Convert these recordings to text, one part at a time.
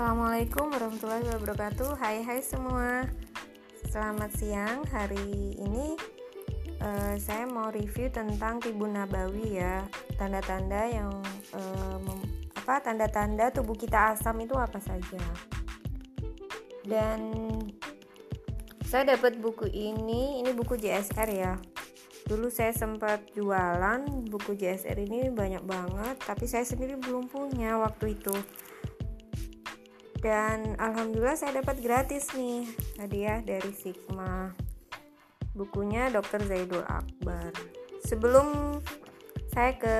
Assalamualaikum warahmatullahi wabarakatuh. Hai hai semua. Selamat siang. Hari ini uh, Saya mau review tentang Tibun Nabawi ya. Tanda-tanda yang uh, apa Tanda-tanda tubuh kita asam itu apa saja. Dan Saya dapat buku ini Ini buku JSR ya. Dulu saya sempat jualan buku JSR ini banyak banget tapi saya sendiri belum punya waktu itu dan alhamdulillah saya dapat gratis nih hadiah dari Sigma bukunya Dr. Zaidul Akbar sebelum saya ke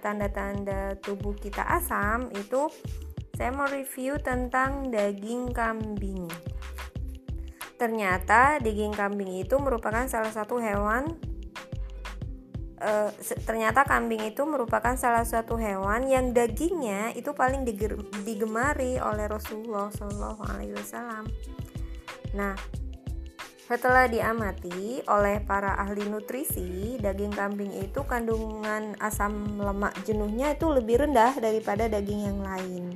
tanda-tanda tubuh kita asam itu saya mau review tentang daging kambing ternyata daging kambing itu merupakan salah satu hewan uh, ternyata kambing itu merupakan salah satu hewan yang dagingnya itu paling digemari oleh Rasulullah Shallallahu Alaihi Wasallam. Nah, setelah diamati oleh para ahli nutrisi, daging kambing itu kandungan asam lemak jenuhnya itu lebih rendah daripada daging yang lain.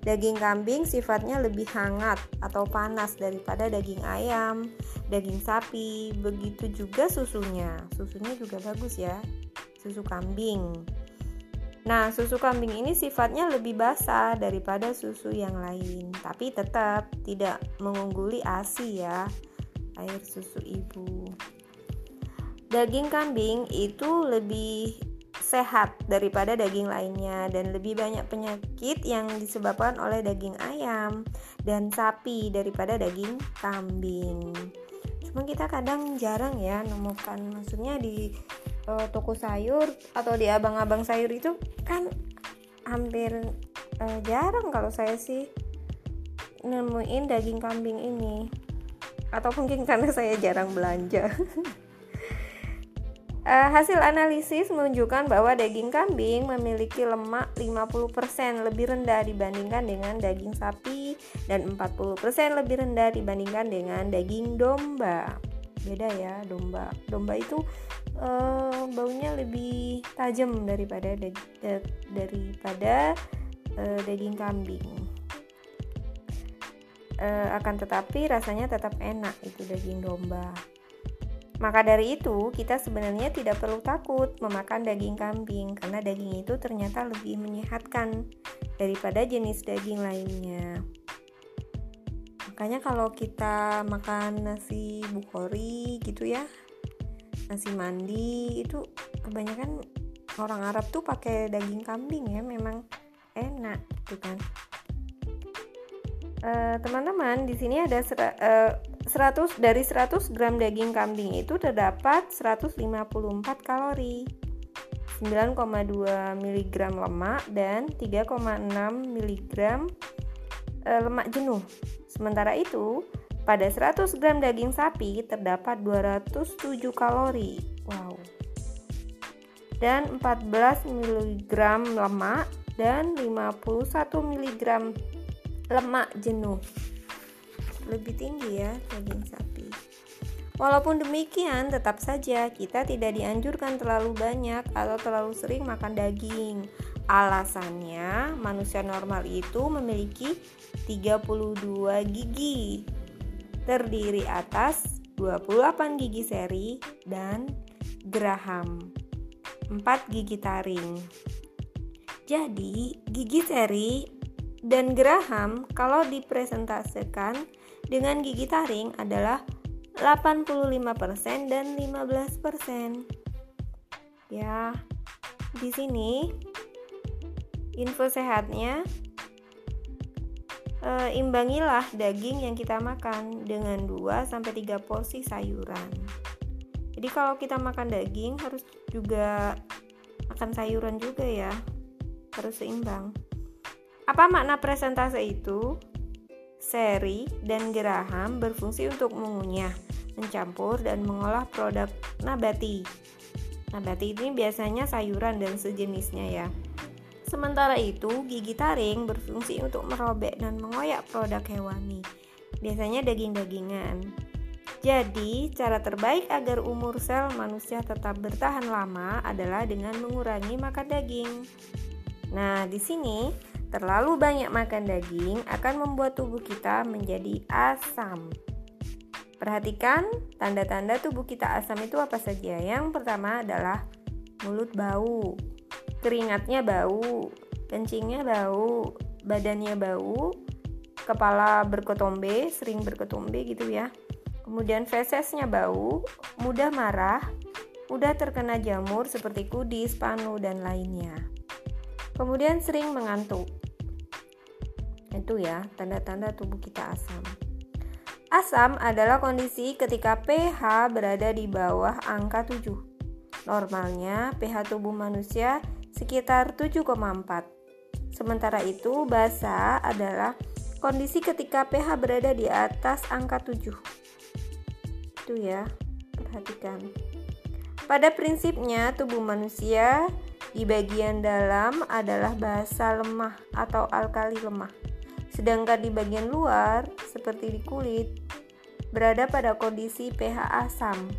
Daging kambing sifatnya lebih hangat atau panas daripada daging ayam, daging sapi, begitu juga susunya. Susunya juga bagus ya, susu kambing. Nah, susu kambing ini sifatnya lebih basah daripada susu yang lain, tapi tetap tidak mengungguli ASI ya, air susu ibu. Daging kambing itu lebih sehat daripada daging lainnya dan lebih banyak penyakit yang disebabkan oleh daging ayam dan sapi daripada daging kambing. Cuma kita kadang jarang ya nemukan maksudnya di uh, toko sayur atau di abang-abang sayur itu kan hampir uh, jarang kalau saya sih nemuin daging kambing ini atau mungkin karena saya jarang belanja. Uh, hasil analisis menunjukkan bahwa daging kambing memiliki lemak 50% lebih rendah dibandingkan dengan daging sapi dan 40% lebih rendah dibandingkan dengan daging domba. Beda ya, domba. Domba itu uh, baunya lebih tajam daripada daripada uh, daging kambing. Uh, akan tetapi rasanya tetap enak itu daging domba. Maka dari itu, kita sebenarnya tidak perlu takut memakan daging kambing karena daging itu ternyata lebih menyehatkan daripada jenis daging lainnya. Makanya kalau kita makan nasi bukhori gitu ya, nasi mandi itu kebanyakan orang Arab tuh pakai daging kambing ya, memang enak gitu kan. Uh, teman-teman, di sini ada uh, 100 dari 100 gram daging kambing itu terdapat 154 kalori, 9,2 mg lemak dan 3,6 mg eh, lemak jenuh. Sementara itu, pada 100 gram daging sapi terdapat 207 kalori. Wow. Dan 14 mg lemak dan 51 mg lemak jenuh lebih tinggi ya daging sapi. Walaupun demikian, tetap saja kita tidak dianjurkan terlalu banyak atau terlalu sering makan daging. Alasannya, manusia normal itu memiliki 32 gigi. Terdiri atas 28 gigi seri dan geraham. 4 gigi taring. Jadi, gigi seri dan geraham kalau dipresentasikan dengan gigi taring adalah 85% dan 15%. Ya, di sini info sehatnya e, imbangilah daging yang kita makan dengan 2 sampai 3 porsi sayuran. Jadi kalau kita makan daging harus juga makan sayuran juga ya. Harus seimbang. Apa makna presentase itu? Seri dan Geraham berfungsi untuk mengunyah, mencampur, dan mengolah produk nabati. Nabati ini biasanya sayuran dan sejenisnya ya. Sementara itu, gigi taring berfungsi untuk merobek dan mengoyak produk hewani, biasanya daging-dagingan. Jadi, cara terbaik agar umur sel manusia tetap bertahan lama adalah dengan mengurangi makan daging. Nah, di sini terlalu banyak makan daging akan membuat tubuh kita menjadi asam. Perhatikan tanda-tanda tubuh kita asam itu apa saja. Yang pertama adalah mulut bau, keringatnya bau, kencingnya bau, badannya bau, kepala berketombe, sering berketombe gitu ya. Kemudian fesesnya bau, mudah marah, mudah terkena jamur seperti kudis, panu, dan lainnya. Kemudian sering mengantuk. Itu ya, tanda-tanda tubuh kita asam. Asam adalah kondisi ketika pH berada di bawah angka 7. Normalnya pH tubuh manusia sekitar 7,4. Sementara itu, basa adalah kondisi ketika pH berada di atas angka 7 itu ya perhatikan pada prinsipnya tubuh manusia di bagian dalam adalah basa lemah atau alkali lemah sedangkan di bagian luar seperti di kulit berada pada kondisi pH asam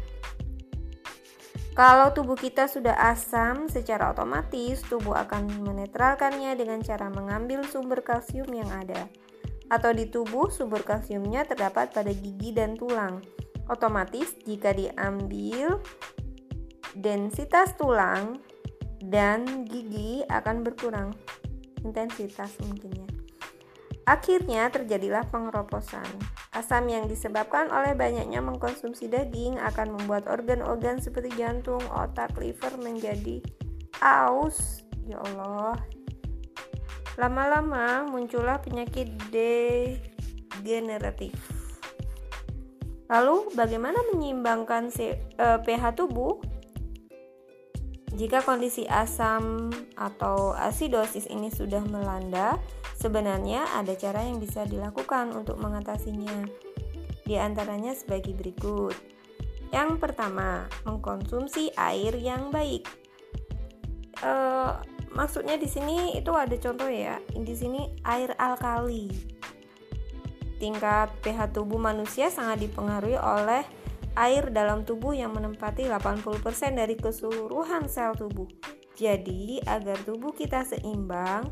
kalau tubuh kita sudah asam, secara otomatis tubuh akan menetralkannya dengan cara mengambil sumber kalsium yang ada. Atau di tubuh, sumber kalsiumnya terdapat pada gigi dan tulang. Otomatis jika diambil densitas tulang dan gigi akan berkurang intensitas mungkin ya. Akhirnya terjadilah pengeroposan. Asam yang disebabkan oleh banyaknya mengkonsumsi daging akan membuat organ-organ seperti jantung, otak, liver menjadi aus. Ya Allah. Lama-lama muncullah penyakit degeneratif. Lalu bagaimana menyeimbangkan eh, pH tubuh? Jika kondisi asam atau asidosis ini sudah melanda, sebenarnya ada cara yang bisa dilakukan untuk mengatasinya. Di antaranya sebagai berikut. Yang pertama, mengkonsumsi air yang baik. Uh, maksudnya di sini itu ada contoh ya. Di sini air alkali Tingkat pH tubuh manusia sangat dipengaruhi oleh air dalam tubuh yang menempati 80% dari keseluruhan sel tubuh. Jadi, agar tubuh kita seimbang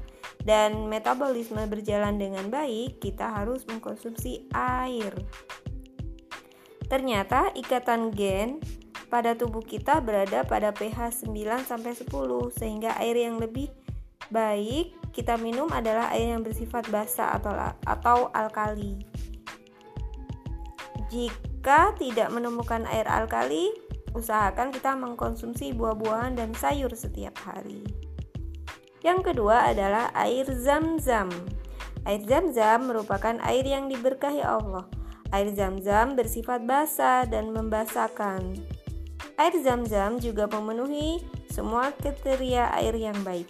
dan metabolisme berjalan dengan baik, kita harus mengkonsumsi air. Ternyata ikatan gen pada tubuh kita berada pada pH 9 sampai 10 sehingga air yang lebih baik kita minum adalah air yang bersifat basa atau atau alkali. Jika tidak menemukan air alkali, usahakan kita mengkonsumsi buah-buahan dan sayur setiap hari. Yang kedua adalah air zam-zam. Air zam-zam merupakan air yang diberkahi Allah. Air zam-zam bersifat basah dan membasahkan. Air zam-zam juga memenuhi semua kriteria air yang baik.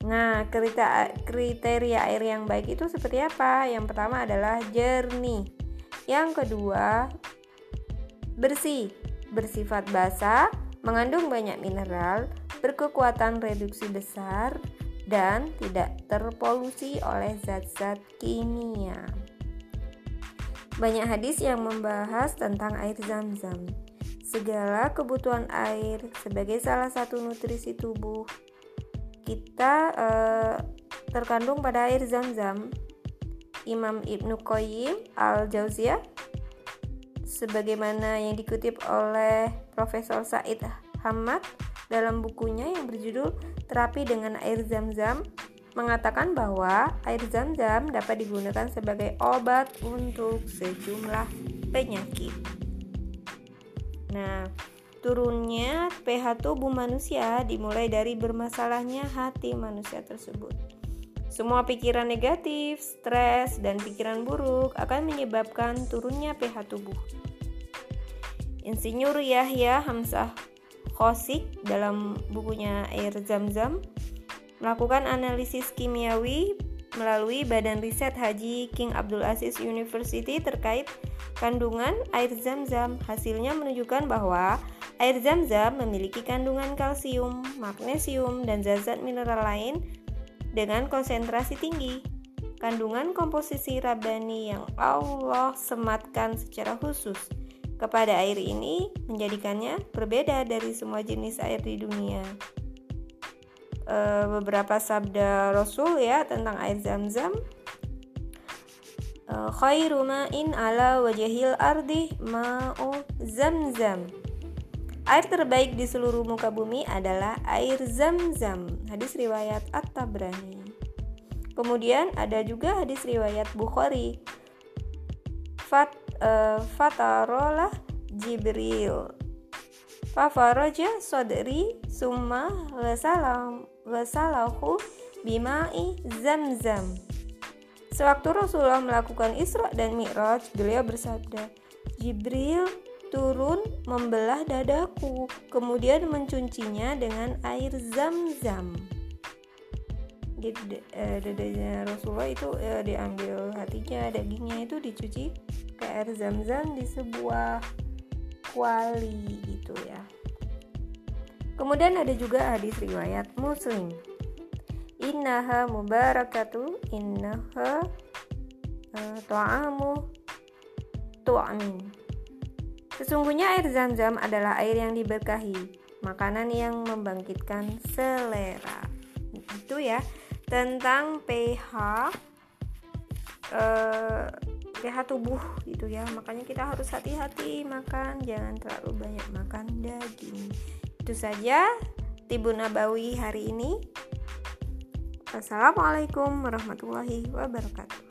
Nah, kriteria air yang baik itu seperti apa? Yang pertama adalah jernih. Yang kedua, bersih, bersifat basah, mengandung banyak mineral, berkekuatan reduksi besar, dan tidak terpolusi oleh zat-zat kimia. Banyak hadis yang membahas tentang air zam-zam. Segala kebutuhan air sebagai salah satu nutrisi tubuh kita uh, terkandung pada air zam-zam. Imam Ibnu Qayyim al-Jauziyah sebagaimana yang dikutip oleh Profesor Said Hamad dalam bukunya yang berjudul Terapi dengan Air Zam-Zam mengatakan bahwa air zam-zam dapat digunakan sebagai obat untuk sejumlah penyakit. Nah, Turunnya pH tubuh manusia dimulai dari bermasalahnya hati manusia tersebut. Semua pikiran negatif, stres, dan pikiran buruk akan menyebabkan turunnya pH tubuh. Insinyur Yahya Hamzah Khosik dalam bukunya Air Zam-Zam melakukan analisis kimiawi melalui Badan Riset Haji King Abdul Aziz University terkait kandungan air zam-zam. Hasilnya menunjukkan bahwa Air zam-zam memiliki kandungan kalsium, magnesium, dan zat-zat mineral lain dengan konsentrasi tinggi. Kandungan komposisi rabani yang Allah sematkan secara khusus kepada air ini menjadikannya berbeda dari semua jenis air di dunia. uh, beberapa sabda Rasul ya tentang air zam-zam uh, khairu ma'in ala wajahil ardi ma'u zam-zam Air terbaik di seluruh muka bumi adalah air zam-zam. Hadis riwayat At-Tabrani. Kemudian ada juga hadis riwayat Bukhari. Fat, uh, fatarolah Jibril. Fafaraja sodri summa wasalam wasalahu bimai zam-zam. Sewaktu Rasulullah melakukan Isra dan Mi'raj, beliau bersabda, Jibril turun membelah dadaku, kemudian mencucinya dengan air zam-zam. Jadi eh, dadanya Rasulullah itu eh, diambil hatinya, dagingnya itu dicuci ke air zam-zam di sebuah kuali gitu ya. Kemudian ada juga hadis riwayat Muslim. Innaha mubarakatu innaha uh, tu'amu tu'amin Sesungguhnya air zam-zam adalah air yang diberkahi, makanan yang membangkitkan selera. Itu ya tentang pH eh, pH tubuh gitu ya. Makanya kita harus hati-hati makan, jangan terlalu banyak makan daging. Itu saja Tibun Nabawi hari ini. Assalamualaikum warahmatullahi wabarakatuh.